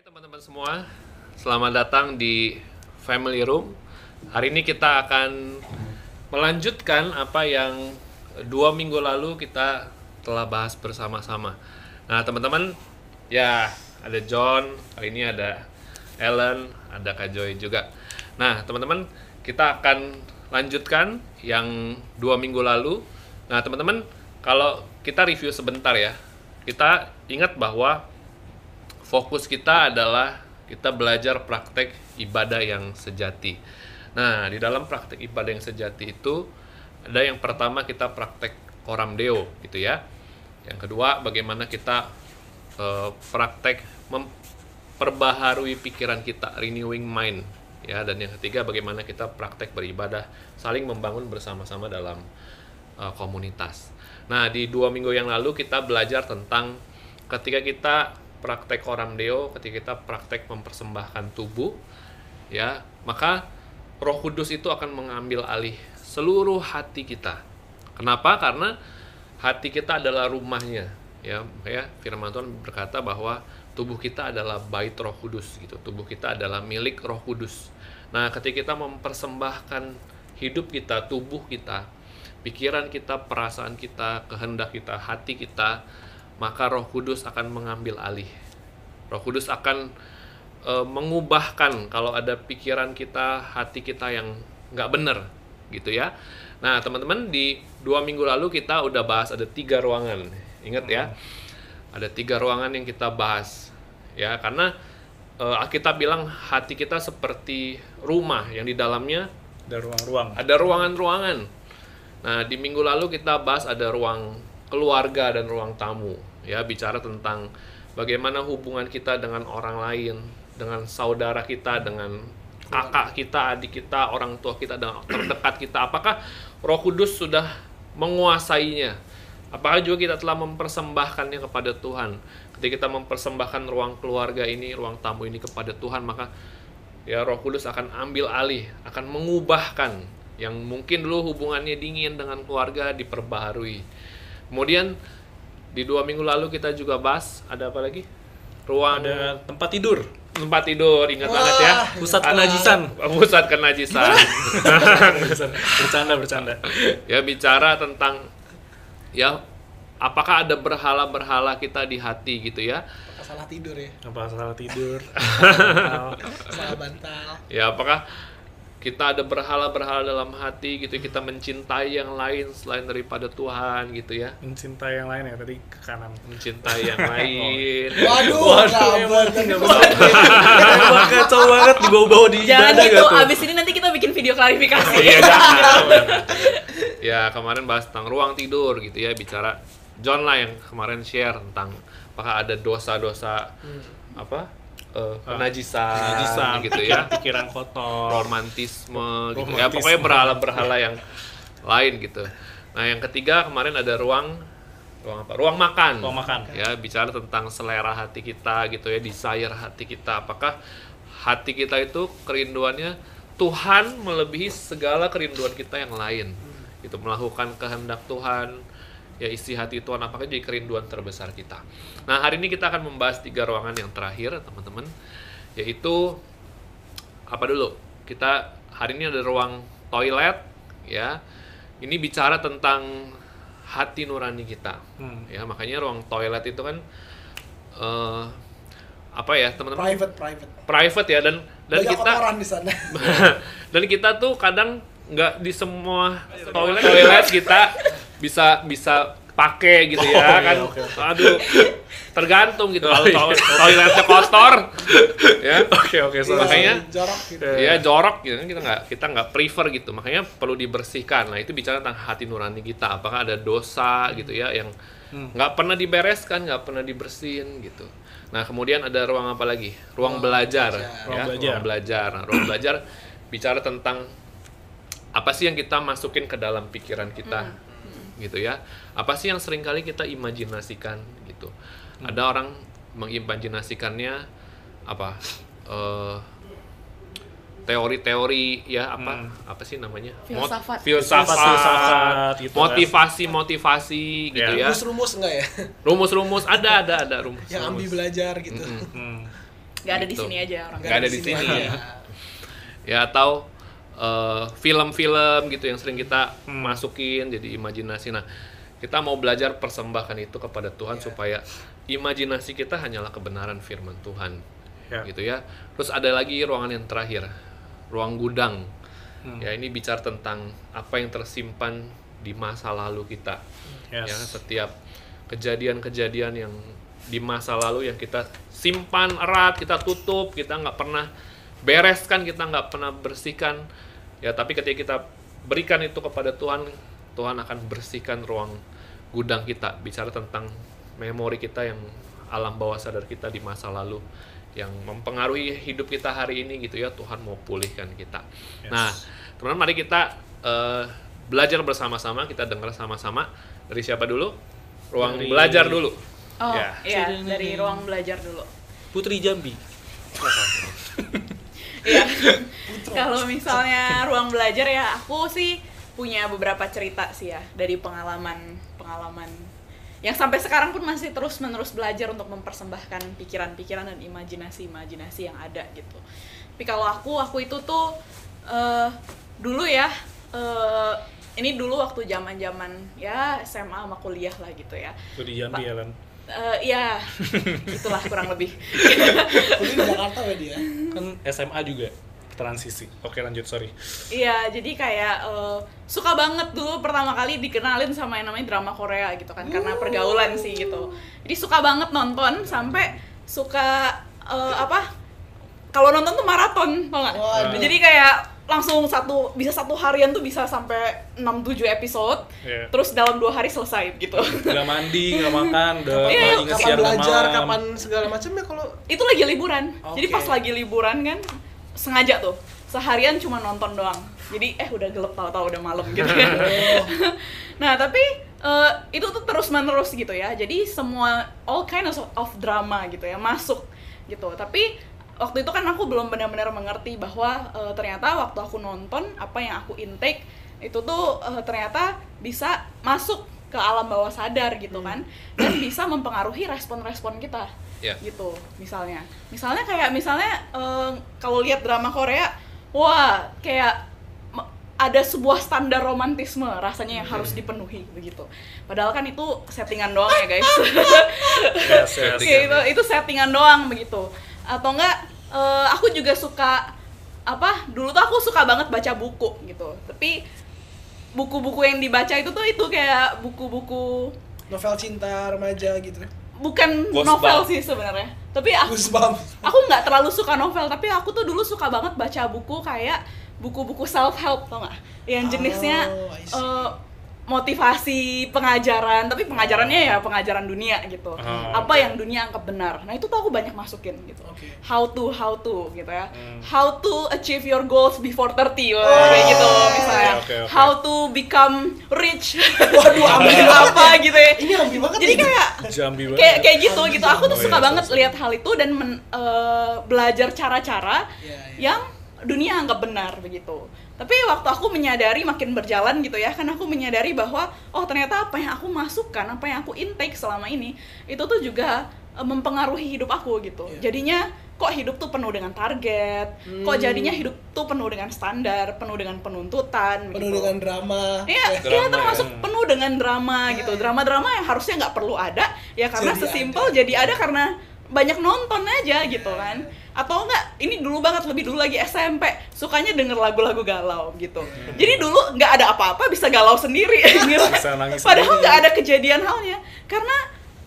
Hai teman-teman semua, selamat datang di Family Room. Hari ini kita akan melanjutkan apa yang dua minggu lalu kita telah bahas bersama-sama. Nah teman-teman, ya ada John, hari ini ada Ellen, ada Kak Joy juga. Nah teman-teman, kita akan lanjutkan yang dua minggu lalu. Nah teman-teman, kalau kita review sebentar ya, kita ingat bahwa fokus kita adalah kita belajar praktek ibadah yang sejati. Nah, di dalam praktek ibadah yang sejati itu ada yang pertama kita praktek koram deo gitu ya. Yang kedua bagaimana kita eh, praktek memperbaharui pikiran kita, renewing mind ya. Dan yang ketiga bagaimana kita praktek beribadah, saling membangun bersama-sama dalam eh, komunitas. Nah, di dua minggu yang lalu kita belajar tentang ketika kita praktek koram deo, ketika kita praktek mempersembahkan tubuh, ya, maka Roh Kudus itu akan mengambil alih seluruh hati kita. Kenapa? Karena hati kita adalah rumahnya, ya. Ya, firman Tuhan berkata bahwa tubuh kita adalah bait Roh Kudus gitu. Tubuh kita adalah milik Roh Kudus. Nah, ketika kita mempersembahkan hidup kita, tubuh kita, pikiran kita, perasaan kita, kehendak kita, hati kita, maka Roh Kudus akan mengambil alih. Roh Kudus akan e, mengubahkan kalau ada pikiran kita, hati kita yang nggak benar, gitu ya. Nah, teman-teman di dua minggu lalu kita udah bahas ada tiga ruangan, ingat ya, ada tiga ruangan yang kita bahas, ya, karena e, Alkitab bilang hati kita seperti rumah yang di dalamnya ada ruang-ruang ada ruangan-ruangan. Nah, di minggu lalu kita bahas ada ruang keluarga dan ruang tamu ya bicara tentang bagaimana hubungan kita dengan orang lain dengan saudara kita dengan kakak kita adik kita orang tua kita dan terdekat kita. Apakah Roh Kudus sudah menguasainya? Apakah juga kita telah mempersembahkannya kepada Tuhan? Ketika kita mempersembahkan ruang keluarga ini ruang tamu ini kepada Tuhan maka ya Roh Kudus akan ambil alih akan mengubahkan yang mungkin dulu hubungannya dingin dengan keluarga diperbaharui. Kemudian di dua minggu lalu kita juga bahas ada apa lagi? Ruang ada tempat tidur. Tempat tidur ingat banget ya. Pusat kenajisan. Pusat kenajisan. Bercanda bercanda. Ya bicara tentang ya apakah ada berhala-berhala kita di hati gitu ya? Apa salah tidur ya? Apa salah tidur? Salah bantal. Ya apakah kita ada berhala-berhala dalam hati gitu kita mencintai yang lain selain daripada Tuhan gitu ya. Mencintai yang lain ya tadi ke kanan. Mencintai yang lain. Waduh Waduh, emang emang kacau banget dibawa-bawa di Jangan gitu, tuh? abis ini nanti kita bikin video klarifikasi. Iya, jangan. ya kemarin bahas tentang ruang tidur gitu ya bicara John lah yang kemarin share tentang apakah ada dosa-dosa apa eh, penajisan, Najisan, gitu ya. pikiran kotor. Romantisme gitu. Ya Romantisme. pokoknya berhala-berhala yang lain gitu. Nah yang ketiga kemarin ada ruang ruang apa? Ruang makan. Ruang makan. ya bicara tentang selera hati kita gitu ya desire hati kita. Apakah hati kita itu kerinduannya Tuhan melebihi segala kerinduan kita yang lain? Itu melakukan kehendak Tuhan ya isi hati Tuhan apakah jadi kerinduan terbesar kita. Nah hari ini kita akan membahas tiga ruangan yang terakhir teman-teman yaitu apa dulu? Kita hari ini ada ruang toilet ya. Ini bicara tentang hati nurani kita. Hmm. ya makanya ruang toilet itu kan eh, apa ya teman-teman? Private private. Private ya dan dan banyak kita kotoran di sana. Dan kita tuh kadang nggak di semua toilet toilet kita bisa bisa pakai gitu ya Oh, iya, kan? oke, oke. aduh tergantung gitu Oh, kalau iya. to- toiletnya kotor ya. Oke oke Iya, sorry. Makanya jorok gitu. ya jorok gitu kan kita nggak kita nggak prefer gitu. Makanya perlu dibersihkan. Nah itu bicara tentang hati nurani kita. Apakah ada dosa gitu ya yang Hmm. nggak pernah dibereskan nggak pernah dibersihin gitu. Nah kemudian ada ruang apa lagi? Ruang Ruang belajar, belajar. Ruang ya belajar. ruang belajar. Nah, ruang belajar bicara tentang apa sih yang kita masukin ke dalam pikiran kita gitu ya apa sih yang sering kali kita imajinasikan gitu ada orang mengimajinasikannya apa eh, teori-teori ya apa Hmm. apa sih namanya Filsafat. filsafat, Filsafat, gitu kan. motivasi motivasi gitu ya Ya. rumus-rumus enggak ya rumus-rumus ada ada ada rumus yang ambi belajar gitu Hmm. Nggak ada di Gitu. sini aja orang. Nggak ada di sini. aja. ya atau eh, film-film gitu yang sering kita masukin jadi imajinasi. Nah kita mau belajar persembahkan itu kepada Tuhan supaya imajinasi kita hanyalah kebenaran firman Tuhan Ya. gitu ya. Terus ada lagi ruangan yang terakhir ruang gudang. Ya ini bicara tentang apa yang tersimpan di masa lalu kita. Yes. ya setiap kejadian-kejadian yang di masa lalu yang kita simpan erat kita tutup kita nggak pernah bereskan kita nggak pernah bersihkan ya tapi ketika kita berikan itu kepada Tuhan Tuhan akan bersihkan ruang gudang kita bicara tentang memori kita yang alam bawah sadar kita di masa lalu yang mempengaruhi hidup kita hari ini gitu ya Tuhan mau pulihkan kita Yes. nah teman-teman mari kita eh, belajar bersama-sama kita dengar sama-sama dari siapa dulu ruang Dari- belajar dulu Oh, Ya. iya, dari ruang belajar dulu. Putri Jambi. Iya. Kalau misalnya ruang belajar ya, aku sih punya beberapa cerita sih ya dari pengalaman pengalaman yang sampai sekarang pun masih terus menerus belajar untuk mempersembahkan pikiran-pikiran dan imajinasi-imajinasi yang ada gitu. Tapi kalau aku, aku itu tuh eh, dulu ya, eh, ini dulu waktu zaman-zaman ya SMA sama kuliah lah gitu ya. Putri Jambi ya kan. Eh, Iya, itulah kurang lebih. Kuliah di Jakarta ya dia. Kan SMA juga transisi. Oke lanjut sorry. Iya, jadi kayak eh, suka banget dulu pertama kali dikenalin sama yang namanya drama Korea gitu kan, karena pergaulan sih gitu. Jadi suka banget nonton sampai suka eh, apa? Kalau nonton tuh maraton, tau? Waduh. Jadi kayak langsung satu bisa satu harian tuh bisa sampai 6-7 episode, Iya. terus dalam dua hari selesai gitu. Nggak mandi, nggak makan, udah Iya, inget Kapan siang dan belajar, malam. kapan segala macam ya kalau itu lagi liburan jadi Oke. pas lagi liburan kan sengaja tuh. Seharian cuma nonton doang. Jadi eh udah gelap tahu-tahu udah malam gitu kan. Nah tapi eh, itu tuh terus menerus gitu ya. Jadi semua all kinds of, of drama gitu ya masuk gitu. Tapi waktu itu kan aku belum benar-benar mengerti bahwa eh, ternyata waktu aku nonton apa yang aku intake itu tuh eh, ternyata bisa masuk ke alam bawah sadar gitu kan. Dan bisa mempengaruhi respon-respon kita Ya. gitu misalnya misalnya kayak misalnya eh, kalau lihat drama Korea wah kayak ada sebuah standar romantisme rasanya yang harus dipenuhi begitu padahal kan itu settingan doang ya guys Yes, yes. Oke, itu itu settingan doang begitu atau enggak eh, aku juga suka apa dulu tuh aku suka banget baca buku gitu tapi buku-buku yang dibaca itu tuh itu kayak buku-buku novel cinta remaja gitu. Bukan Ghost novel Bug. sih sebenarnya. Tapi aku aku nggak terlalu suka novel tapi aku tuh dulu suka banget baca buku kayak buku-buku self help tau nggak? Yang jenisnya Oh, eh, motivasi pengajaran tapi pengajarannya ya pengajaran dunia gitu Oh, apa yang dunia anggap benar nah itu tuh aku banyak masukin gitu Oke. how to how to gitu ya Hmm. how to achieve your goals before 30 wah, Oh. kayak gitu misalnya oke, oke. how to become rich Waduh, ambil apa gitu ya Ini ambil banget jadi nih. kayak Jambi banget. kayak kayak gitu Ambil gitu aku tuh Oh, suka iya, banget sorry, lihat hal itu dan men- eh, belajar cara-cara Iya, iya. yang dunia anggap benar begitu tapi waktu aku menyadari makin berjalan gitu ya kan aku menyadari bahwa oh ternyata apa yang aku masukkan apa yang aku intake selama ini itu tuh juga eh, mempengaruhi hidup aku gitu Iya. jadinya kok hidup tuh penuh dengan target kok Hmm. jadinya hidup tuh penuh dengan standar penuh dengan penuntutan Penuh gitu. dengan drama. Iya, Drama termasuk ya. penuh dengan drama Ya, gitu. ya. Drama-drama yang harusnya nggak perlu ada, ya karena Jadi sesimpel ada. jadi ada karena banyak nonton aja gitu kan. Atau enggak, ini dulu banget lebih dulu lagi SMP, sukanya denger lagu-lagu galau gitu. Jadi dulu nggak ada apa-apa bisa galau sendiri. gitu. Bisa nangis Padahal nggak ada kejadian halnya, karena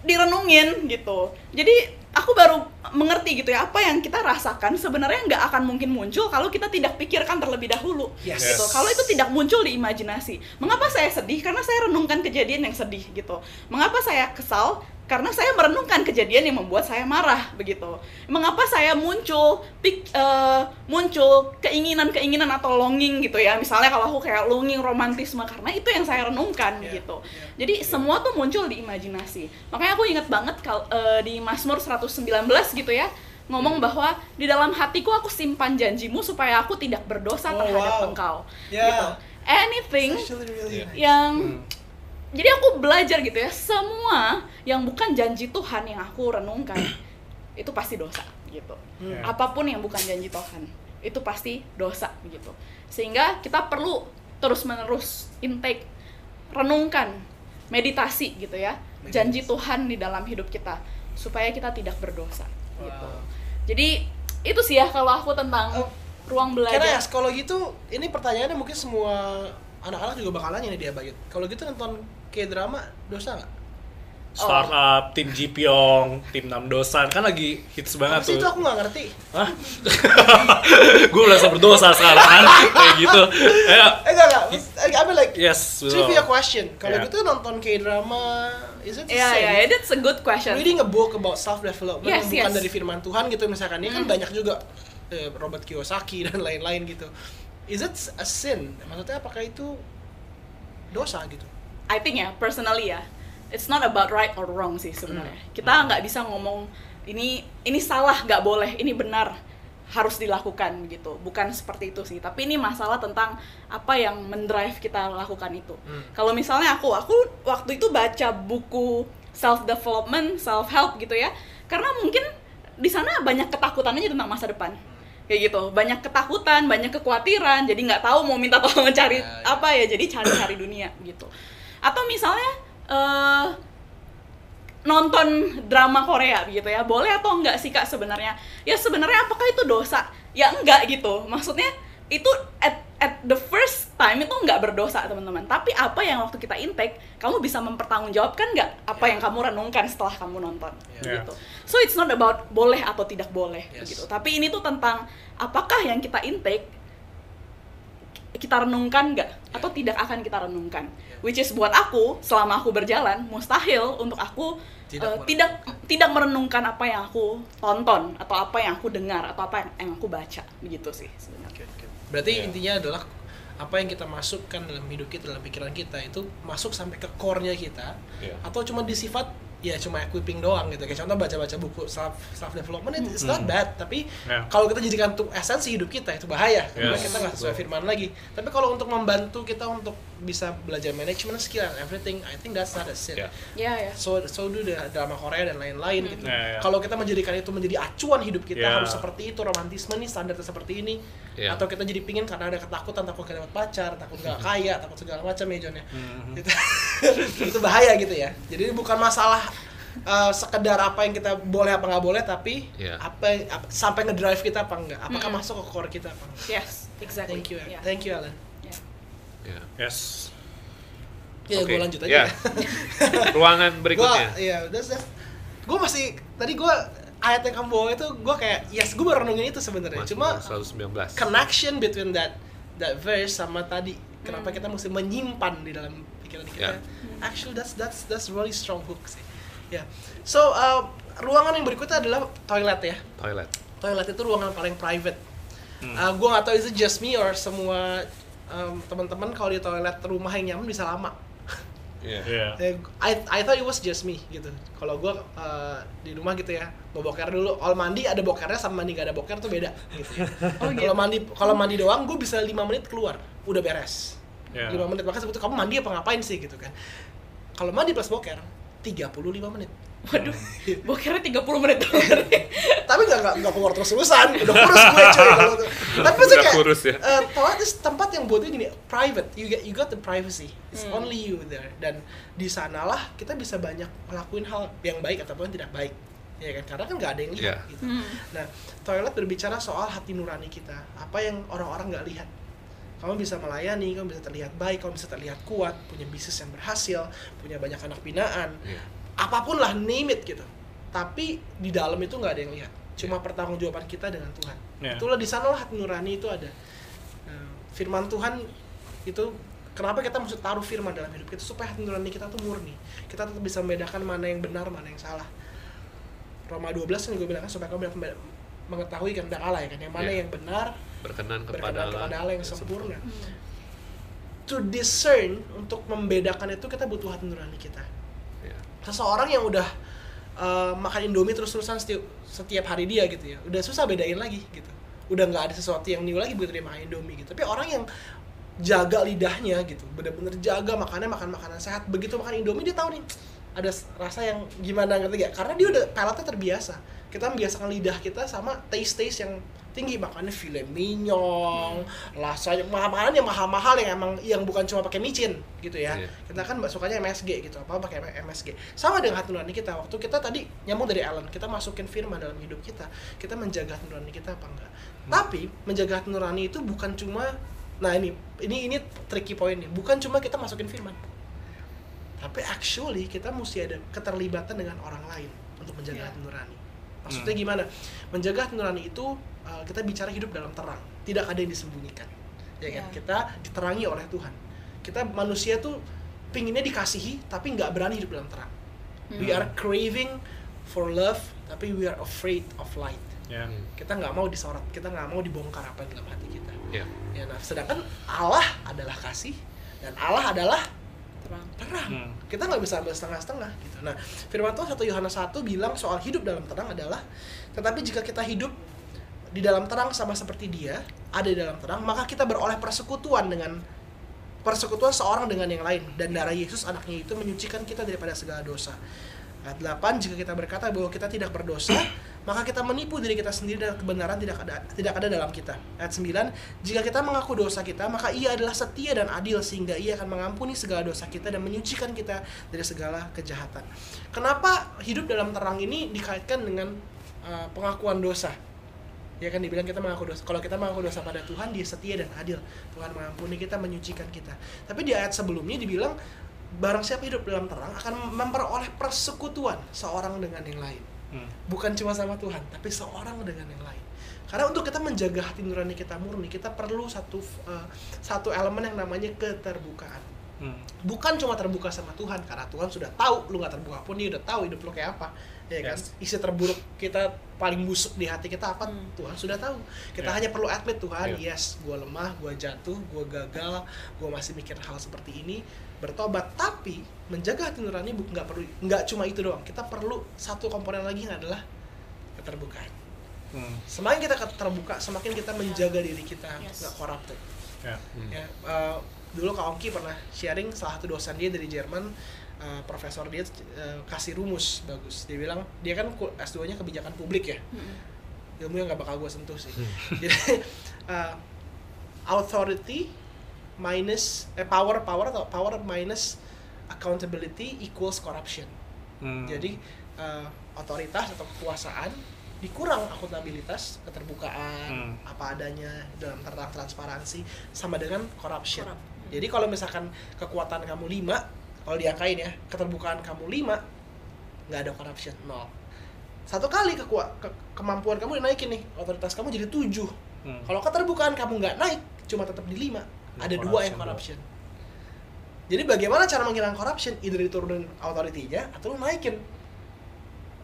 direnungin gitu. Jadi aku baru mengerti gitu ya apa yang kita rasakan sebenarnya nggak akan mungkin muncul kalau kita tidak pikirkan terlebih dahulu Yes. gitu. Kalau itu tidak muncul di imajinasi. Mengapa saya sedih? Karena saya renungkan kejadian yang sedih gitu. Mengapa saya kesal? Karena saya merenungkan kejadian yang membuat saya marah begitu. Mengapa saya muncul pik, eh, muncul keinginan-keinginan atau longing gitu ya. Misalnya kalau aku kayak longing romantisme karena itu yang saya renungkan Iya, gitu. iya. Jadi semua tuh muncul di imajinasi. Makanya aku ingat banget kal eh, di Mazmur 119 gitu ya ngomong bahwa di dalam hatiku aku simpan janjimu supaya aku tidak berdosa Oh, terhadap wow. engkau. Ya. Gitu. Anything really Iya. nice. yang jadi aku belajar gitu ya semua yang bukan janji Tuhan yang aku renungkan itu pasti dosa gitu. Hmm. Apa pun yang bukan janji Tuhan itu pasti dosa gitu. Sehingga kita perlu terus-menerus intake, renungkan, meditasi gitu ya. Janji Tuhan di dalam hidup kita supaya kita tidak berdosa gitu. Wow. Jadi itu sih ya kalau aku tentang Oh, ruang Karena ya belajar. kalau gitu ini pertanyaannya mungkin semua anak-anak juga bakal nanya nih dia Bayut. Kalau gitu nonton kayak drama dosa nggak? Startup, tim Jipyong, tim Nam Dosan kan lagi hits banget Apa tuh. itu aku nggak ngerti. Hah? gue merasa berdosa sekarang kan kayak gitu. Eh, Eh enggak enggak. I mean like yes, betul. trivia question. Kalau Yeah. gitu nonton K-drama is it the Iya same? ya, that's a good question. Reading a book about self development Yes, bukan yes. dari firman Tuhan gitu misalkan ini kan banyak juga eh, Robert Kiyosaki dan lain-lain gitu. Is it a sin? Maksudnya apakah itu dosa gitu? I think ya, personally ya, it's not about right or wrong sih sebenarnya. Hmm. Kita nggak bisa ngomong ini ini salah nggak boleh, ini benar harus dilakukan gitu. Bukan seperti itu sih. Tapi ini masalah tentang apa yang mendrive kita lakukan itu. Hmm. Kalau misalnya aku, aku waktu itu baca buku self development, self help gitu ya. Karena mungkin di sana banyak ketakutan aja tentang masa depan. Kayak gitu, banyak ketakutan, banyak kekhawatiran, jadi nggak tahu mau minta tolong cari Ya, ya. apa ya, jadi cari-cari dunia gitu. Atau misalnya eh, nonton drama Korea gitu ya, boleh atau enggak sih kak sebenarnya? Ya sebenarnya apakah itu dosa? Ya enggak gitu. Maksudnya itu at at the first time itu nggak berdosa teman-teman. Tapi apa yang waktu kita intake, kamu bisa mempertanggungjawabkan nggak apa Ya. yang kamu renungkan setelah kamu nonton Ya. gitu. So it's not about boleh atau tidak boleh Yes. gitu. Tapi ini tuh tentang apakah yang kita intake kita renungkan nggak atau Ya. tidak akan kita renungkan. Ya. Which is buat aku selama aku berjalan mustahil untuk aku Tidak merenungkan. tidak tidak merenungkan apa yang aku tonton atau apa yang aku dengar atau apa yang, yang aku baca begitu sih sebenarnya. Berarti Ya. intinya adalah apa yang kita masukkan dalam hidup kita, dalam pikiran kita itu masuk sampai ke core-nya kita Iya. atau cuma disifat ya cuma equipping doang gitu. Kayak contoh baca-baca buku self self development itu it's not Hmm. bad, tapi Ya. kalau kita jadikan untuk esensi hidup kita itu bahaya karena Yes, kita nggak sesuai firman lagi. Tapi kalau untuk membantu kita untuk bisa belajar management skill and everything, I think that's not a sin. Ya. Ya ya. So so do the drama Korea dan lain-lain gitu. Ya, ya. Kalau kita menjadikan itu menjadi acuan hidup kita Ya. harus seperti itu, romantisme nih standarnya seperti ini. Ya. Atau kita jadi pingin karena ada ketakutan takut gak dapat pacar, takut gak kaya, takut segala macam ya John ya. Mhm. Itu, itu bahaya gitu ya. Jadi bukan masalah uh, sekedar apa yang kita boleh apa nggak boleh, tapi Ya. apa, apa sampai ngedrive kita apa enggak, apakah Mm-mm. masuk ke core kita apa enggak. Yes, exactly. Thank you, Ya. thank you Alan. Ya. Ya. Yes. Ya, Oke. gue lanjut aja. Ya. Ruangan berikutnya. Gua, iya, udah that's, gue masih tadi gue ayat yang kamu bawa itu gue kayak yes gue baru renungin itu sebenarnya. Cuma Mazmur 119. connection between that that verse sama tadi kenapa Hmm. kita mesti menyimpan di dalam pikiran kita. Ya. Actually that's that's that's really strong hook sih. Ya. So uh, ruangan yang berikutnya adalah toilet ya. Toilet. Toilet itu ruangan paling private. Hmm. Uh, gue gak tahu itu just me or semua um, teman-teman kalau di toilet rumah yang nyaman bisa lama. Iya. Iya. Eh, I, I thought it was just me gitu. Kalau gue uh, di rumah gitu ya, mau boker dulu. Kalau mandi ada bokernya sama mandi gak ada boker tuh beda. Gitu. Oh, gitu. Kalau mandi kalau mandi doang, gue bisa 5 menit keluar, udah beres. Iya. 5 menit makanya sebetulnya kamu mandi apa ngapain sih gitu kan. Kalau mandi plus boker 35 menit. Waduh, bokernya 30 menit. Tapi nggak nggak nggak keluar terus terusan, udah kurus gue coy kalau tuh. Tapi maksudnya Udah kayak kurus ya. eh, toilet itu tempat yang buatnya gini private. You get you got the privacy. It's Hmm. only you there. Dan di sanalah kita bisa banyak ngelakuin hal yang baik ataupun tidak baik. Ya kan karena kan nggak ada yang lihat Iya. gitu. Hmm. Nah, toilet berbicara soal hati nurani kita. Apa yang orang-orang nggak lihat. Kamu bisa melayani, kamu bisa terlihat baik, kamu bisa terlihat kuat, punya bisnis yang berhasil, punya banyak anak binaan, Iya. apa pun lah name it gitu. Tapi di dalam itu nggak ada yang lihat. Cuma pertanggungjawaban kita dengan Tuhan. Ya. itulah di sanalah hati nurani itu ada. Nah, firman Tuhan itu kenapa kita mesti taruh firman dalam hidup kita? Supaya hati nurani kita tuh murni. Kita tetap bisa membedakan mana yang benar mana yang salah. Roma 12 kan gue bilang kan supaya kamu mengetahui kehendak Allah ya kan yang mana Ya. yang benar Berkenan kepada berkenan Allah. kepada Allah yang sempurna Hmm. to discern untuk membedakan itu kita butuh hati nurani kita Iya. seseorang yang udah uh, makan indomie terus-terusan setiap, setiap hari dia gitu ya udah susah bedain lagi gitu udah nggak ada sesuatu yang new lagi begitu dia makan indomie gitu tapi orang yang jaga lidahnya gitu bener-bener jaga makannya makan makanan sehat begitu makan indomie dia tahu nih ada rasa yang gimana ngerti gak karena dia udah palatnya terbiasa kita membiasakan lidah kita sama taste-taste yang tinggi makanya filet mignon, rasanya makanan yang mahal-mahal yang emang yang bukan cuma pakai micin gitu ya. Iya. Kita kan sukanya MSG gitu, apa pakai MSG. Sama dengan hati nurani kita. Waktu kita tadi nyambung dari Alan, kita masukin firman dalam hidup kita. Kita menjaga hati nurani kita apa enggak? Tapi menjaga hati nurani itu bukan cuma nah ini ini ini tricky point nih. Bukan cuma kita masukin firman. Tapi actually kita mesti ada keterlibatan dengan orang lain untuk menjaga Iya. hati nurani. Maksudnya gimana? Menjaga hati nurani itu uh, kita bicara hidup dalam terang, tidak ada yang disembunyikan. Ya kan? Iya. Kita diterangi oleh Tuhan. Kita manusia tuh pinginnya dikasihi tapi nggak berani hidup dalam terang. We are craving for love tapi we are afraid of light. Ya. Kita nggak mau disorot, kita nggak mau dibongkar apa yang dalam hati kita. Ya. Ya, nah, sedangkan Allah adalah kasih dan Allah adalah Terang. terang. Hmm. Kita nggak bisa ambil setengah-setengah gitu. Nah, firman Tuhan 1 Yohanes 1 bilang soal hidup dalam terang adalah tetapi jika kita hidup di dalam terang sama seperti dia, ada di dalam terang, maka kita beroleh persekutuan dengan persekutuan seorang dengan yang lain dan darah Yesus anaknya itu menyucikan kita daripada segala dosa. Ayat 8 jika kita berkata bahwa kita tidak berdosa, maka kita menipu diri kita sendiri dan kebenaran tidak ada tidak ada dalam kita. Ayat 9 jika kita mengaku dosa kita, maka ia adalah setia dan adil sehingga ia akan mengampuni segala dosa kita dan menyucikan kita dari segala kejahatan. Kenapa hidup dalam terang ini dikaitkan dengan uh, pengakuan dosa? Ya kan dibilang kita mengaku dosa. Kalau kita mengaku dosa pada Tuhan dia setia dan adil. Tuhan mengampuni kita menyucikan kita. Tapi di ayat sebelumnya dibilang barang siapa hidup dalam terang akan memperoleh persekutuan seorang dengan yang lain. Hmm. bukan cuma sama Tuhan tapi seorang dengan yang lain. Karena untuk kita menjaga hati nurani kita murni kita perlu satu uh, satu elemen yang namanya keterbukaan. Hmm. bukan cuma terbuka sama Tuhan karena Tuhan sudah tahu lu nggak terbuka pun dia udah tahu hidup lu kayak apa ya kan Yes. isi terburuk kita paling busuk di hati kita apa Hmm. Tuhan sudah tahu kita Ya. hanya perlu admit Tuhan Ya. yes gue lemah gue jatuh gue gagal gue masih mikir hal seperti ini bertobat tapi menjaga hati nurani nggak perlu nggak cuma itu doang kita perlu satu komponen lagi yang adalah keterbukaan Hmm. semakin kita terbuka semakin kita menjaga diri kita Yes. nggak corrupted Ya. Hmm. ya eh, dulu Kak Ongki pernah sharing salah satu dosen dia dari Jerman eh, profesor dia eh, kasih rumus bagus dia bilang dia kan ku- S2 nya kebijakan publik ya Mm-mm. ilmu yang gak bakal gue sentuh sih jadi eh, authority minus eh, power power atau power minus accountability equals corruption Hmm. jadi eh, otoritas atau kekuasaan dikurang akuntabilitas keterbukaan Hmm. apa adanya dalam terang transparansi sama dengan corruption Korup. jadi kalau misalkan kekuatan kamu 5 kalau diangkain ya keterbukaan kamu 5 nggak ada corruption nol. Satu kali kekua- ke- kemampuan kamu dinaikin nih otoritas kamu jadi 7 Hmm. kalau keterbukaan kamu nggak naik cuma tetap di 5 Ya, ada dua yang corruption. corruption. Jadi bagaimana cara menghilangkan corruption? Either diturunin authority-nya atau lu naikin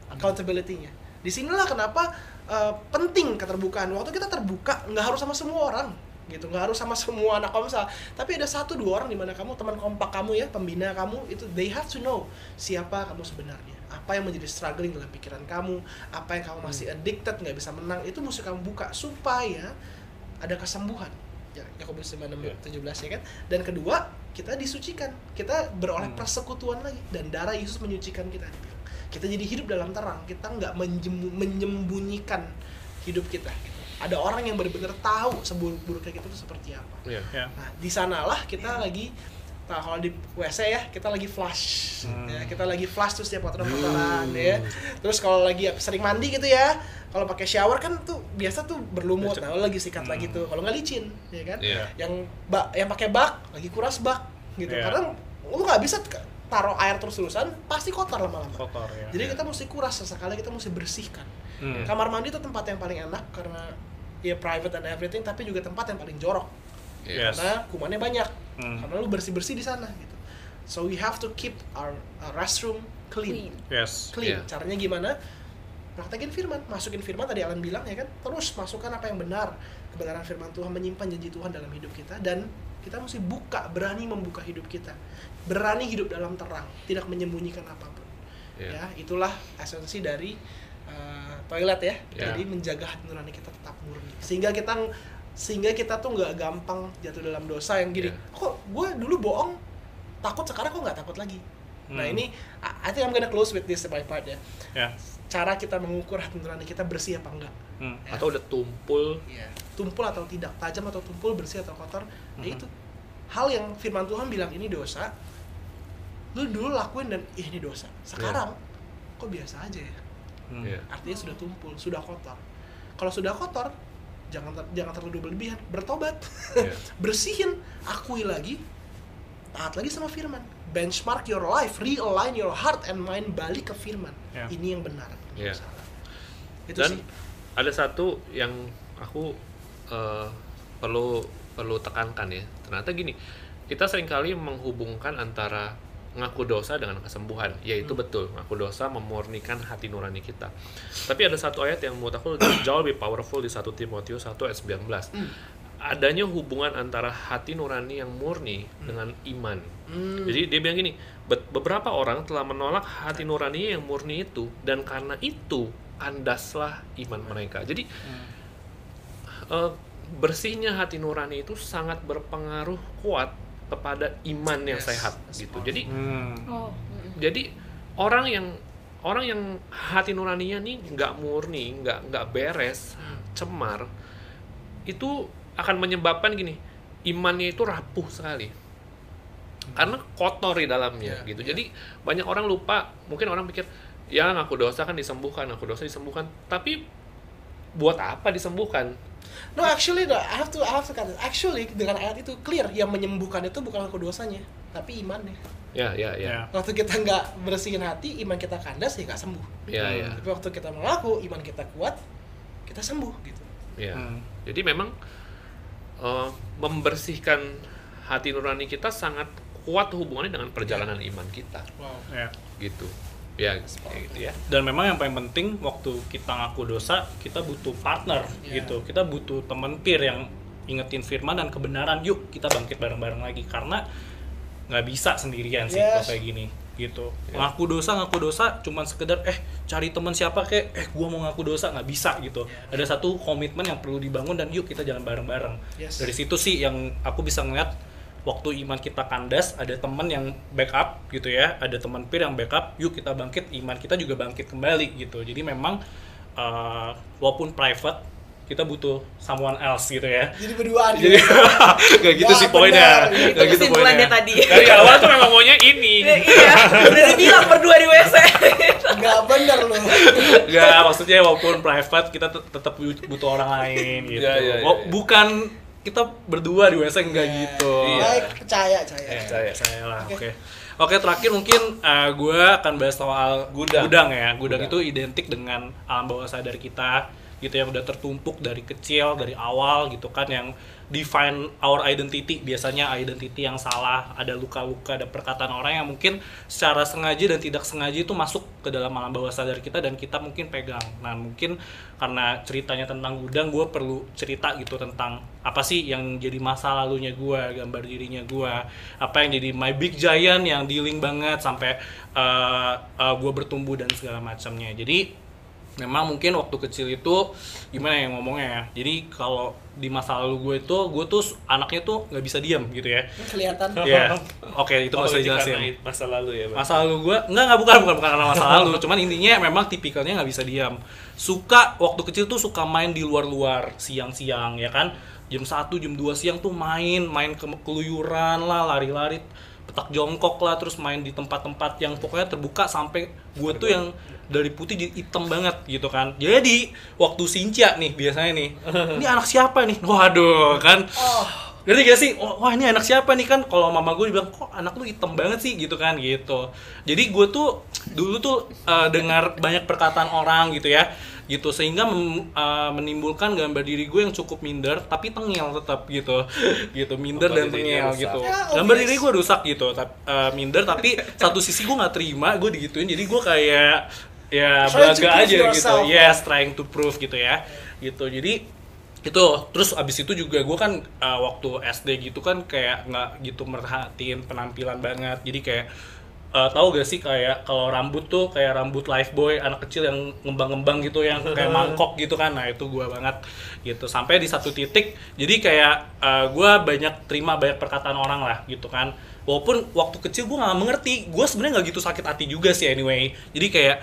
accountability-nya. Di sinilah kenapa uh, penting keterbukaan. Waktu kita terbuka nggak harus sama semua orang gitu. Nggak harus sama semua anak komsel. Tapi ada satu dua orang di mana kamu teman kompak kamu ya pembina kamu itu they have to know siapa kamu sebenarnya. Apa yang menjadi struggling dalam pikiran kamu apa yang kamu masih addicted nggak bisa menang itu mesti kamu buka supaya ada kesembuhan. Ya Yakobus 5 Ya. 17 ya kan? Dan kedua kita disucikan. Kita beroleh Hmm. persekutuan lagi. Dan darah Yesus menyucikan kita. Kita jadi hidup dalam terang. Kita nggak menyembunyikan hidup kita. gitu. Ada orang yang benar-benar tahu seburuk-buruknya kita itu seperti apa Ya. Ya. nah di sanalah kita lagi nah kalau di WC ya kita lagi flush Hmm. ya kita lagi flush terus tiap kotoran-kotoran ya terus kalau lagi sering mandi gitu ya kalau pakai shower kan tuh biasa tuh berlumut nah lagi sikat Hmm. lagi tuh kalau nggak licin ya kan Iya. yang bak yang pakai bak lagi kuras bak gitu Iya. karena lu nggak bisa taruh air terus-terusan pasti kotor lama-lama Kotor ya. jadi kita mesti kuras sesekali kita mesti bersihkan Hmm. kamar mandi itu tempat yang paling enak karena ya private and everything tapi juga tempat yang paling jorok Iya. Yes. karena kumannya banyak Hmm. karena lu bersih bersih di sana gitu so we have to keep our, our restroom clean Clean. Yes. clean Iya. caranya gimana praktekin firman masukin firman tadi Alan bilang ya kan terus masukkan apa yang benar kebenaran firman Tuhan menyimpan janji Tuhan dalam hidup kita dan kita mesti buka berani membuka hidup kita berani hidup dalam terang tidak menyembunyikan apa pun Iya. ya itulah esensi dari uh, toilet ya Ya. jadi menjaga hati nurani kita tetap murni sehingga kita sehingga kita tuh nggak gampang jatuh dalam dosa yang gini Ya. kok gue dulu bohong takut sekarang kok nggak takut lagi nah Hmm. ini I think I'm gonna close with this my part ya Ya. cara kita mengukur hati nurani kita bersih apa enggak Hmm. Ya. atau udah tumpul Iya. Tumpul atau tidak tajam atau tumpul bersih atau kotor ya Mhm. itu hal yang firman Tuhan bilang ini dosa lu dulu lakuin dan ih ini dosa sekarang kok biasa aja ya Hmm. Iya. artinya sudah tumpul sudah kotor kalau sudah kotor jangan ter- jangan terlalu berlebihan bertobat Iya. bersihin akui lagi taat lagi sama firman benchmark your life realign your heart and mind balik ke firman Ya. ini yang benar ini yang Ya. salah itu dan sih ada satu yang aku eh, perlu perlu tekankan ya ternyata gini kita sering kali menghubungkan antara ngaku dosa dengan kesembuhan yaitu Hmm. betul ngaku dosa memurnikan hati nurani kita tapi ada satu ayat yang menurut aku jauh lebih powerful di 1 Timotius 1 ayat 19 Hmm. adanya hubungan antara hati nurani yang murni dengan iman Hmm. jadi dia bilang gini, "Be- beberapa orang telah menolak hati nurani yang murni itu dan karena itu kandaslah iman mereka. Jadi eh, bersihnya hati nurani itu sangat berpengaruh kuat kepada iman yang Yes, sehat gitu. Jadi Hmm. Oh. jadi orang yang orang yang hati nuraninya nih nggak murni, nggak nggak beres, cemar, itu akan menyebabkan gini, imannya itu rapuh sekali. Karena kotor di dalamnya Iya, gitu. iya. Jadi banyak orang lupa, mungkin orang pikir ya ngaku dosa kan disembuhkan, ngaku dosa disembuhkan. Tapi buat apa disembuhkan? No, actually, no, I have to, I have to cut it. Actually, dengan ayat itu clear yang menyembuhkan itu bukan aku dosanya, tapi imannya. Ya, ya, ya. Ya. Waktu kita nggak bersihin hati, iman kita kandas ya nggak sembuh. Ya, Hmm. ya. Tapi waktu kita mengaku, iman kita kuat, kita sembuh gitu. ya. Hmm. Jadi memang eh, membersihkan hati nurani kita sangat kuat hubungannya dengan perjalanan iman kita Wow. Ya. gitu ya kayak gitu ya dan memang yang paling penting waktu kita ngaku dosa kita butuh partner Iya. gitu kita butuh teman peer yang ingetin firman dan kebenaran yuk kita bangkit bareng-bareng lagi karena nggak bisa sendirian sih kalau Yes. kayak gini gitu Ya. ngaku dosa ngaku dosa cuman sekedar eh cari teman siapa kek eh gua mau ngaku dosa nggak bisa gitu Ya. ada satu komitmen yang perlu dibangun dan yuk kita jalan bareng-bareng Yes. dari situ sih yang aku bisa ngeliat waktu iman kita kandas ada teman yang backup gitu ya ada teman peer yang backup yuk kita bangkit iman kita juga bangkit kembali gitu jadi memang uh, walaupun private kita butuh someone else gitu ya Jadi berduaan. jadi gitu. nggak gitu Ya, sih poinnya Itu gitu poinnya tadi. dari awal tuh memang maunya ini iya, udah dibilang berdua di WC. Nggak bener loh. nggak maksudnya walaupun private kita tet- tetap butuh orang lain gitu Iya, iya, iya, Wa- iya. bukan kita berdua di WC enggak gitu Iya. Baik, percaya, percaya. Eh, Percaya. saya lah oke Oke. oke terakhir mungkin gue akan bahas soal Gudang. ya gudang, Gudang. itu identik dengan alam bawah sadar kita gitu yang udah tertumpuk dari kecil dari awal gitu kan yang define our identity. Biasanya identity yang salah ada luka-luka ada perkataan orang yang mungkin secara sengaja dan tidak sengaja itu masuk ke dalam alam bawah sadar kita dan kita mungkin pegang. Nah mungkin karena ceritanya tentang gudang gue perlu cerita gitu tentang apa sih yang jadi masa lalunya gue gambar dirinya gue apa yang jadi my big giant yang dealing banget sampai uh, gue bertumbuh dan segala macamnya. Jadi memang mungkin waktu kecil itu gimana ya ngomongnya ya jadi kalau di masa lalu gue itu gue tuh anaknya tuh nggak bisa diam gitu ya. Kelihatan. ya oke itu Oh, nggak usah dijelasin. karena masa lalu ya Bang? masa lalu gue enggak enggak bukan bukan bukan karena masa lalu. Cuman intinya memang tipikalnya nggak bisa diam suka waktu kecil tuh suka main di luar-luar siang-siang ya kan? Jam 1 jam 2 siang tuh main main ke keluyuran lah lari-lari petak jongkok lah terus main di tempat-tempat yang pokoknya terbuka sampai gue tuh yang dari putih jadi hitam banget gitu kan. Jadi waktu Sincia nih biasanya nih ini anak siapa nih? Waduh kan. Oh, Ngerti gak sih? Oh, wah ini anak siapa nih? Kan? Kalau mama gue bilang, kok anak lu hitam banget sih? Gitu kan gitu. Jadi gue tuh dulu tuh eh, dengar banyak perkataan orang gitu ya, gitu. Sehingga mem- eh, menimbulkan gambar diri gue yang cukup minder tapi tengil tetap gitu, gitu minder Oh, dan tengil gitu. Ya, Gambar diri gue rusak gitu, tap- eh, minder tapi satu sisi gue nggak terima gue digituin, jadi gue kayak ya Trying belaga aja gitu, yes trying to prove gitu ya, gitu. Jadi itu terus abis itu juga gue kan uh, waktu SD gitu kan kayak nggak gitu merhatiin penampilan banget. Jadi kayak uh, tahu gak sih kayak kalau rambut tuh kayak rambut life boy anak kecil yang ngembang-ngembang gitu yang kayak mangkok gitu kan. Nah itu gue banget gitu. Sampai di satu titik jadi kayak uh, gue banyak terima banyak perkataan orang lah gitu kan. Walaupun waktu kecil gue nggak mengerti. Gue sebenarnya nggak gitu sakit hati juga sih anyway. Jadi kayak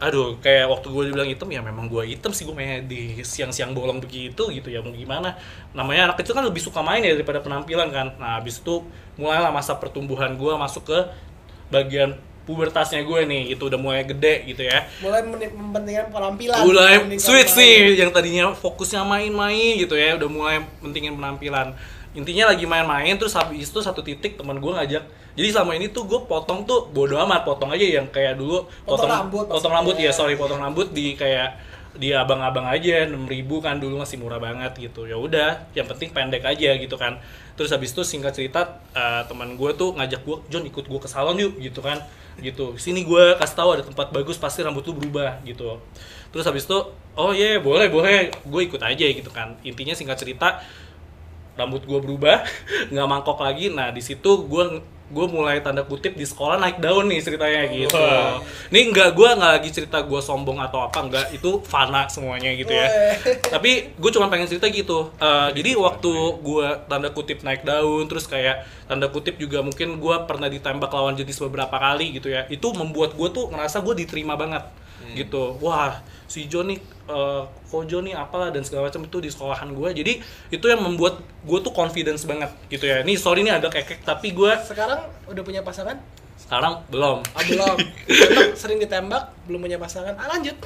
aduh kayak waktu gue dibilang hitam ya memang gue hitam sih gue mainnya di siang-siang bolong begitu gitu ya mau gimana. Namanya anak kecil kan lebih suka main ya daripada penampilan kan. Nah habis itu mulailah masa pertumbuhan gue masuk ke bagian pubertasnya gue nih gitu udah mulai gede gitu ya. Mulai mementingkan penampilan. Mulai switch main. nih yang tadinya fokusnya main-main gitu ya udah mulai pentingin penampilan. Intinya lagi main-main terus habis itu satu titik teman gue ngajak jadi selama ini tuh gue potong tuh bodo amat potong aja yang kayak dulu. Potong rambut potong rambut ya sorry potong rambut di kayak di abang-abang aja 6000 kan dulu masih murah banget gitu. Ya udah yang penting pendek aja gitu kan. Terus habis itu singkat cerita eh, teman gue tuh ngajak gue John ikut gue ke salon yuk gitu kan. Gitu sini gue kasih tahu ada tempat bagus pasti rambut lu berubah gitu. Terus habis itu oh iya boleh boleh gue ikut aja gitu kan. Intinya singkat cerita rambut gue berubah nggak mangkok lagi. Nah di situ gue gue mulai tanda kutip di sekolah naik daun nih ceritanya gitu. Wah. ini nggak gue nggak lagi cerita gue sombong atau apa nggak itu fana semuanya gitu ya. Tapi gue cuma pengen cerita gitu. Eh, jadi waktu gue tanda kutip naik daun terus kayak tanda kutip juga mungkin gue pernah ditembak lawan jenis beberapa kali gitu ya itu membuat gue tuh ngerasa gue diterima banget gitu. Wah si John nih eh, Kojo nih apalah dan segala macam itu di sekolahan gue. Jadi itu yang membuat gue tuh confidence banget gitu ya. Ini sorry nih agak kekek tapi gue sekarang udah punya pasangan? Sekarang belum. Ah, belum. Tembak, sering ditembak belum punya pasangan. Ah lanjut.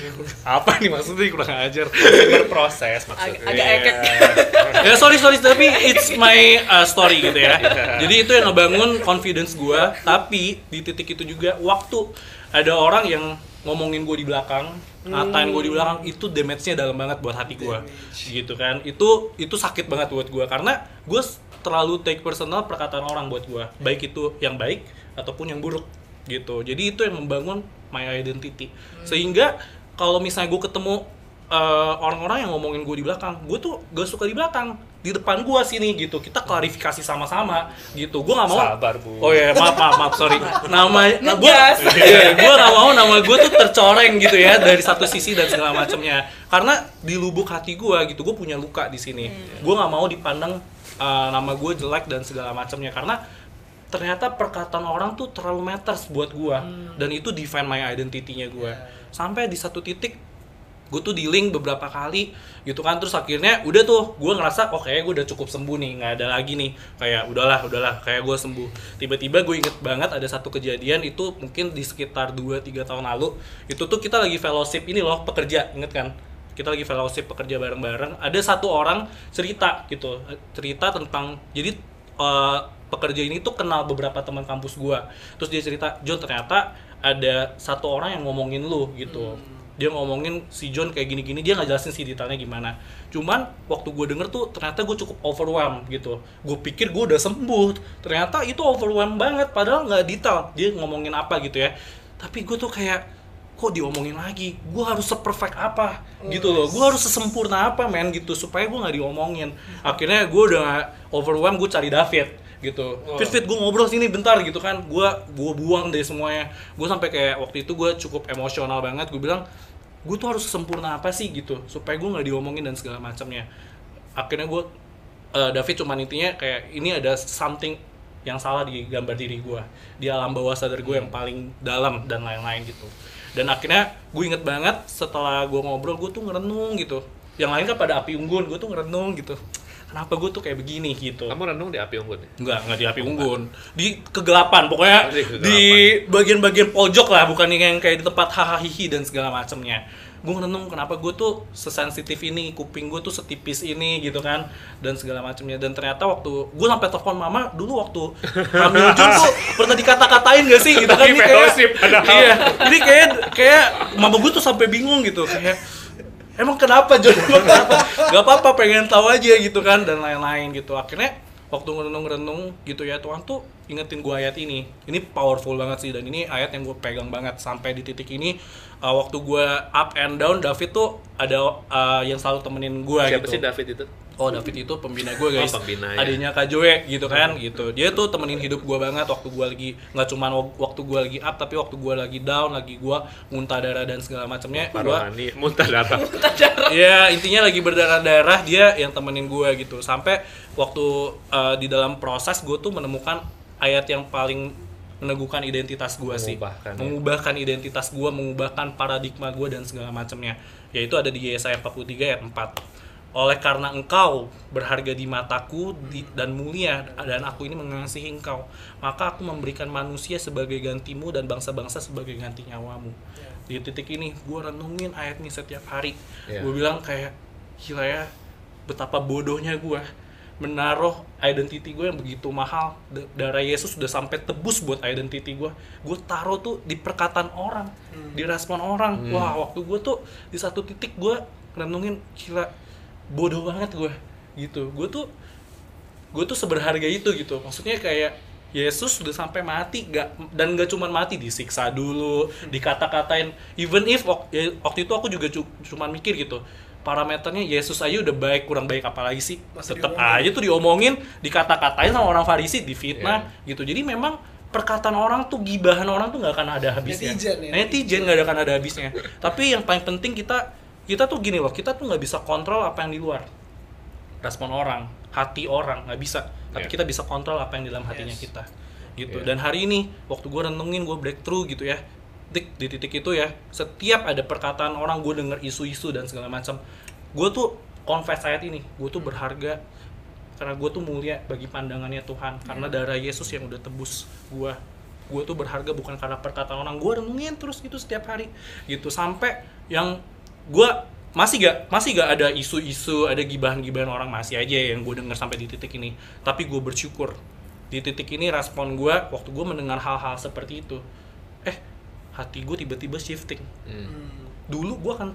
Apa nih maksudnya? Kurang ajar. Berproses Ag- maksudnya. Agak ekek ya sorry sorry tapi it's my uh, story gitu ya. Jadi itu yang ngebangun confidence gue tapi di titik itu juga waktu ada orang yang ngomongin gue di belakang ngatain gue di belakang itu damage-nya dalam banget buat hati gue gitu kan. Itu itu sakit banget buat gue karena gue terlalu take personal perkataan orang buat gue baik itu yang baik ataupun yang buruk gitu. Jadi itu yang membangun my identity. Sehingga kalau misalnya gue ketemu eh, orang-orang yang ngomongin gue di belakang gue tuh gak suka di belakang di depan gue sini gitu. Kita klarifikasi sama-sama gitu. Gue nggak mau Sabar, Bu. oh ya maaf maaf maaf sorry. Nama nah, gue Ngegas. gue nggak mau nama gue tuh tercoreng gitu ya dari satu sisi dan segala macamnya. Karena di lubuk hati gue gitu gue punya luka di sini. Gue nggak mau dipandang eh, nama gue jelek dan segala macamnya. Karena ternyata perkataan orang tuh terlalu matters buat gue dan itu define my identity-nya gue sampai di satu titik gue tuh di link beberapa kali gitu kan terus akhirnya udah tuh gue ngerasa oh kayak gue udah cukup sembuh nih nggak ada lagi nih. Kayak udahlah udahlah kayak gue sembuh. Tiba-tiba gue inget banget ada satu kejadian itu mungkin di sekitar 2-3 tahun lalu itu tuh kita lagi fellowship ini loh pekerja inget kan? Kita lagi fellowship pekerja bareng-bareng ada satu orang cerita gitu cerita tentang jadi eh, pekerja ini tuh kenal beberapa teman kampus gua. Terus dia cerita John ternyata ada satu orang yang ngomongin lu gitu dia ngomongin si John kayak gini-gini dia nggak jelasin sih detailnya gimana. Cuman waktu gue denger tuh ternyata gue cukup overwhelmed gitu. Gue pikir gue udah sembuh. Ternyata itu overwhelmed banget padahal nggak detail dia ngomongin apa gitu ya. Tapi gue tuh kayak kok diomongin lagi? Gue harus seperfect apa? Gitu loh. Gue harus sesempurna apa men? Gitu supaya gue nggak diomongin. Akhirnya gue udah overwhelmed gue cari David gitu. Fit fit gue ngobrol sini bentar gitu kan. Gue gue buang deh semuanya. Gue sampai kayak waktu itu gue cukup emosional banget. Gue bilang gue tuh harus sempurna apa sih? gitu supaya gue nggak diomongin dan segala macamnya. Akhirnya gue eh, David cuman intinya kayak ini ada something yang salah di gambar diri gue di alam bawah sadar gue yang paling dalam dan lain-lain gitu. Dan akhirnya gue inget banget setelah gue ngobrol gue tuh ngerenung gitu. Yang lain kan pada api unggun gue tuh ngerenung gitu kenapa gue tuh kayak begini gitu Kamu renung di api unggun ya? Enggak, enggak di api unggun. Di kegelapan, pokoknya Oh, di kegelapan. di bagian-bagian pojok lah, bukan yang kayak di tempat hahaha dan segala macemnya. Gue ngerenung kenapa gue tuh sesensitif ini, kuping gue tuh setipis ini gitu kan, dan segala macemnya. Dan ternyata waktu gue sampai telepon mama dulu waktu hamil Jun tuh pernah dikata-katain gak sih gitu kan? Ini kayak, iya, ini kayak kayak mama gue tuh sampai bingung gitu kayak emang kenapa John emang kenapa? Gak apa-apa pengen tahu aja gitu kan dan lain-lain gitu. Akhirnya waktu ngerenung-renung gitu ya Tuhan tuh ingetin gue ayat ini. Ini powerful banget sih dan ini ayat yang gue pegang banget. Sampai di titik ini uh, waktu gue up and down David tuh ada uh, yang selalu temenin gue Siapa gitu. sih David itu? Oh David itu pembina gue guys. Oh, pembina, ya. adanya Kak Joe gitu kan gitu. Dia tuh temenin hidup gue banget waktu gue lagi nggak cuma waktu gue lagi up tapi waktu gue lagi down lagi gue muntah darah dan segala macamnya gue Rohani, muntah darah. ya intinya lagi berdarah-darah dia yang temenin gue gitu. Sampai waktu uh, di dalam proses gue tuh menemukan ayat yang paling meneguhkan identitas gue sih. Mengubahkan, ya. mengubahkan identitas gue mengubahkan paradigma gue dan segala macamnya. Yaitu ada di Yesaya 43 ayat 4 oleh karena engkau berharga di mataku di- dan mulia dan aku ini mengasihi engkau maka aku memberikan manusia sebagai gantimu dan bangsa-bangsa sebagai ganti nyawamu. Di titik ini gue renungin ayat ini setiap hari. Iya. gue bilang kayak gila ya betapa bodohnya gue menaruh identity gue yang begitu mahal. Darah Yesus sudah sampai tebus buat identity gue gue taruh tuh di perkataan orang di respon orang. Hmm. wah waktu gue tuh di satu titik gue renungin gila bodoh banget gue gitu. Gue tuh gue tuh seberharga itu gitu. Maksudnya kayak Yesus sudah sampai mati gak dan gak cuma mati disiksa dulu dikata-katain. Even if ya, waktu itu aku juga cu- cuman mikir gitu parameternya Yesus aja udah baik kurang baik apalagi sih? Masih tetap diomongin. aja tuh diomongin dikata-katain sama orang Farisi difitnah gitu. Jadi memang perkataan orang tuh gibahan orang tuh nggak akan ada habisnya. Netizen ya, netizen nggak akan ada habisnya. Tapi yang paling penting kita kita tuh gini loh kita tuh nggak bisa kontrol apa yang di luar. Respon orang hati orang nggak bisa. Tapi Iya. kita bisa kontrol apa yang di dalam hatinya Yes. kita gitu. Iya. dan hari ini waktu gue renungin gue breakthrough gitu ya Dik, di titik itu ya setiap ada perkataan orang gue denger isu-isu dan segala macam gue tuh confess ayat ini gue tuh berharga karena gue tuh mulia bagi pandangannya Tuhan karena darah Yesus yang udah tebus gue gue tuh berharga bukan karena perkataan orang gue renungin terus gitu setiap hari gitu. Sampai yang gue masih gak masih gak ada isu-isu ada gibahan-gibahan orang masih aja yang gue denger sampai di titik ini. Tapi gue bersyukur di titik ini respon gue waktu gue mendengar hal-hal seperti itu. Eh hati gue tiba-tiba shifting. Hmm. dulu gue akan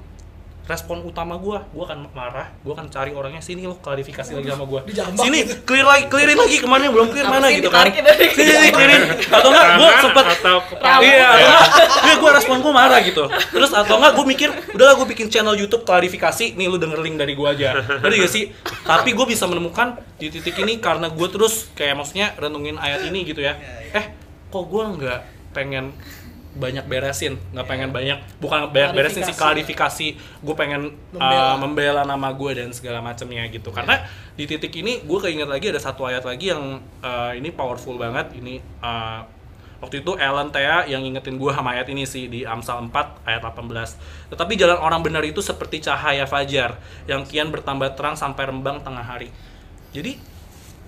respon utama gue gue akan marah gue akan cari orangnya sini lo klarifikasi lagi sama gue sini gitu. clear lagi clearin lagi kemarin yang belum clear mana gitu kan. sini sini clearin. Atau enggak gue sempet atau iya atau enggak iya, gue respon gue marah gitu. Terus atau enggak gue mikir udahlah gue bikin channel YouTube klarifikasi nih lu denger link dari gue aja. Tadi gak sih? Tapi gue bisa menemukan di titik ini karena gue terus kayak maksudnya renungin ayat ini gitu ya. Eh kok gue nggak pengen banyak beresin nggak pengen banyak bukan banyak beresin sih klarifikasi. gue pengen Membela. uh, membela nama gue dan segala macamnya gitu. Karena di titik ini gue keinget lagi ada satu ayat lagi yang uh, ini powerful banget. Ini uh, waktu itu Ellen Thea yang ingetin gue sama ayat ini sih di Amsal 4 ayat 18 tetapi jalan orang benar itu seperti cahaya fajar yang kian bertambah terang sampai rembang tengah hari. Jadi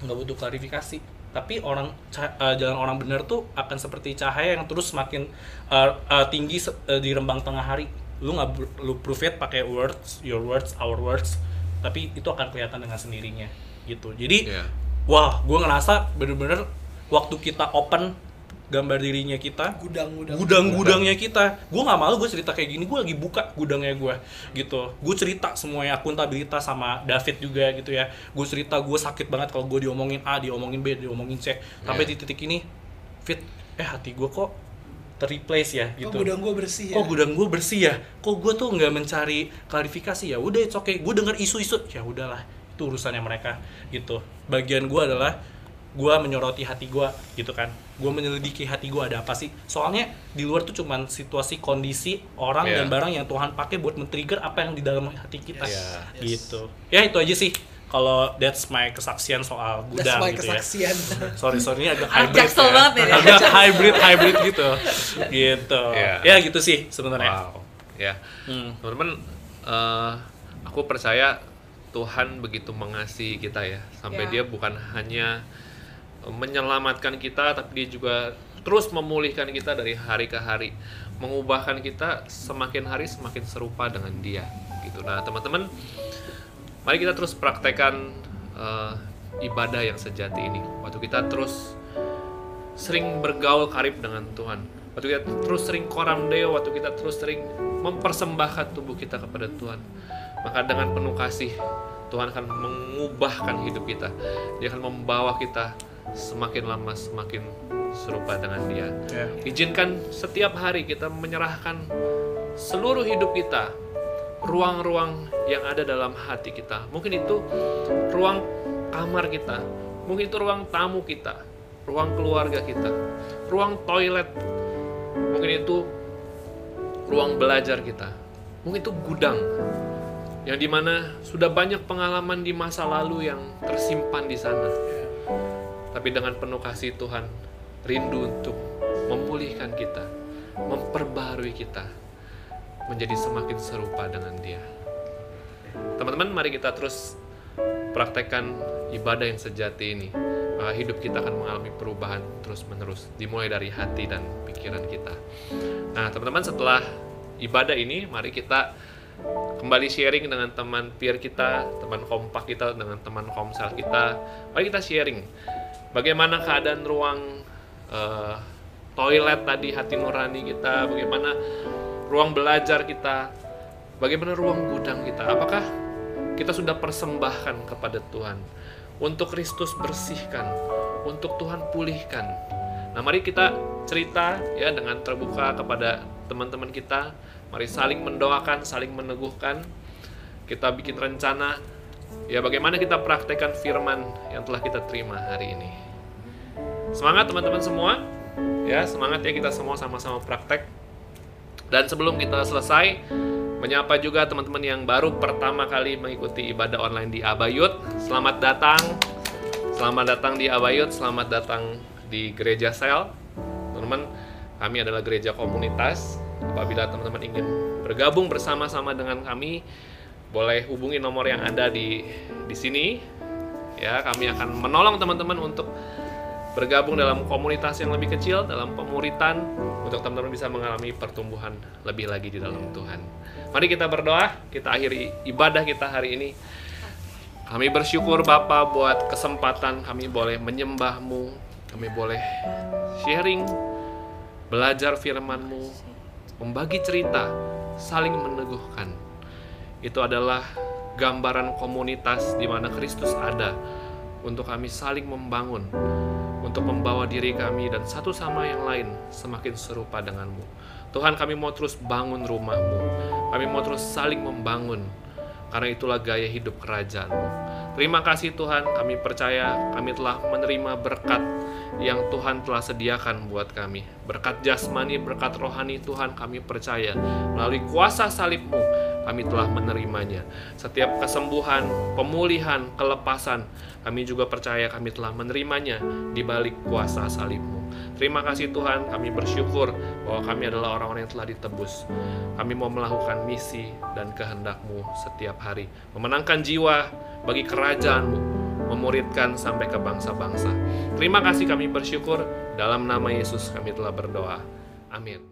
nggak butuh klarifikasi tapi orang eh, jalan orang benar tuh akan seperti cahaya yang terus semakin eh, eh, tinggi eh, di rembang tengah hari lu nggak lu prove it pakai words your words our words tapi itu akan kelihatan dengan sendirinya gitu jadi Iya. wah gue ngerasa bener-bener waktu kita open gambar dirinya kita gudang-gudang. gudang-gudangnya kita. Gue nggak malu gue cerita kayak gini gue lagi buka gudangnya gue gitu. Gue cerita semuanya akuntabilitas sama David juga gitu ya. Gue cerita gue sakit banget kalau gue diomongin A diomongin B diomongin C. Sampai Iya. di titik ini fit eh hati gue kok terreplace ya kok gitu. gudang gua bersih ya? kok gudang gue bersih ya? Kok gue tuh nggak mencari klarifikasi? Ya udah it's okay. Gue denger isu-isu. Ya udahlah itu urusannya mereka gitu. Bagian gue adalah gue menyoroti hati gue gitu kan gue menyelidiki hati gue ada apa sih soalnya di luar tuh cuman situasi kondisi orang Iya. dan barang yang Tuhan pakai buat men-trigger apa yang di dalam hati kita Iya. gitu ya itu aja sih kalau that's my kesaksian soal That's gudang my gitu ya kesaksian sorry sorry ini agak hybrid ya. banget ya. agak hybrid hybrid gitu gitu Iya. ya gitu sih sebenarnya Wow. Ya. Hmm. Teman-teman eh, aku percaya Tuhan begitu mengasihi kita ya sampai Ya. dia bukan hanya menyelamatkan kita tapi dia juga terus memulihkan kita dari hari ke hari, mengubahkan kita semakin hari semakin serupa dengan dia gitu. Nah, teman-teman mari kita terus praktekkan eh, ibadah yang sejati ini. Waktu kita terus sering bergaul karib dengan Tuhan. Waktu kita terus sering koram deo, waktu kita terus sering mempersembahkan tubuh kita kepada Tuhan. Maka dengan penuh kasih, Tuhan akan mengubahkan hidup kita. Dia akan membawa kita semakin lama semakin serupa dengan dia. Ya. Izinkan setiap hari kita menyerahkan seluruh hidup kita, ruang-ruang yang ada dalam hati kita. Mungkin itu ruang kamar kita, mungkin itu ruang tamu kita, ruang keluarga kita, ruang toilet, mungkin itu ruang belajar kita, mungkin itu gudang yang di mana sudah banyak pengalaman di masa lalu yang tersimpan di sana. Tapi dengan penuh kasih Tuhan, rindu untuk memulihkan kita, memperbarui kita menjadi semakin serupa dengan Dia. Teman-teman, mari kita terus praktekkan ibadah yang sejati ini. Maka hidup kita akan mengalami perubahan terus-menerus, dimulai dari hati dan pikiran kita. Nah, teman-teman, setelah ibadah ini, mari kita kembali sharing dengan teman peer kita, teman kompak kita, dengan teman komsel kita. Mari kita sharing bagaimana keadaan ruang eh, toilet tadi hati nurani kita, bagaimana ruang belajar kita, bagaimana ruang gudang kita. Apakah kita sudah persembahkan kepada Tuhan untuk Kristus bersihkan, untuk Tuhan pulihkan. Nah, mari kita cerita ya dengan terbuka kepada teman-teman kita. Mari saling mendoakan, saling meneguhkan. Kita bikin rencana ya bagaimana kita praktekkan firman yang telah kita terima hari ini. Semangat teman-teman semua. Ya, semangat ya kita semua sama-sama praktek. Dan sebelum kita selesai, menyapa juga teman-teman yang baru pertama kali mengikuti ibadah online di Abayut. Selamat datang. Selamat datang di Abayut, selamat datang di Gereja Sel. Teman-teman, kami adalah gereja komunitas. Apabila teman-teman ingin bergabung bersama-sama dengan kami, boleh hubungi nomor yang ada di di sini. Ya, kami akan menolong teman-teman untuk bergabung dalam komunitas yang lebih kecil, dalam pemuritan, untuk teman-teman bisa mengalami pertumbuhan lebih lagi di dalam Tuhan. Mari kita berdoa, kita akhiri ibadah kita hari ini. Kami bersyukur Bapa buat kesempatan kami boleh menyembahmu, kami boleh sharing, belajar firman-Mu, membagi cerita, saling meneguhkan. Itu adalah gambaran komunitas di mana Kristus ada untuk kami saling membangun, untuk membawa diri kami dan satu sama yang lain semakin serupa denganmu. Tuhan kami mau terus bangun rumahmu, kami mau terus saling membangun, karena itulah gaya hidup kerajaanmu. Terima kasih Tuhan, kami percaya kami telah menerima berkat yang Tuhan telah sediakan buat kami. Berkat jasmani, berkat rohani Tuhan kami percaya. Melalui kuasa salibmu, kami telah menerimanya. Setiap kesembuhan, pemulihan, kelepasan, kami juga percaya kami telah menerimanya di balik kuasa salibmu. Terima kasih Tuhan, kami bersyukur bahwa kami adalah orang-orang yang telah ditebus. Kami mau melakukan misi dan kehendakmu setiap hari. Memenangkan jiwa bagi kerajaanmu, memuridkan sampai ke bangsa-bangsa. Terima kasih kami bersyukur, dalam nama Yesus kami telah berdoa. Amin.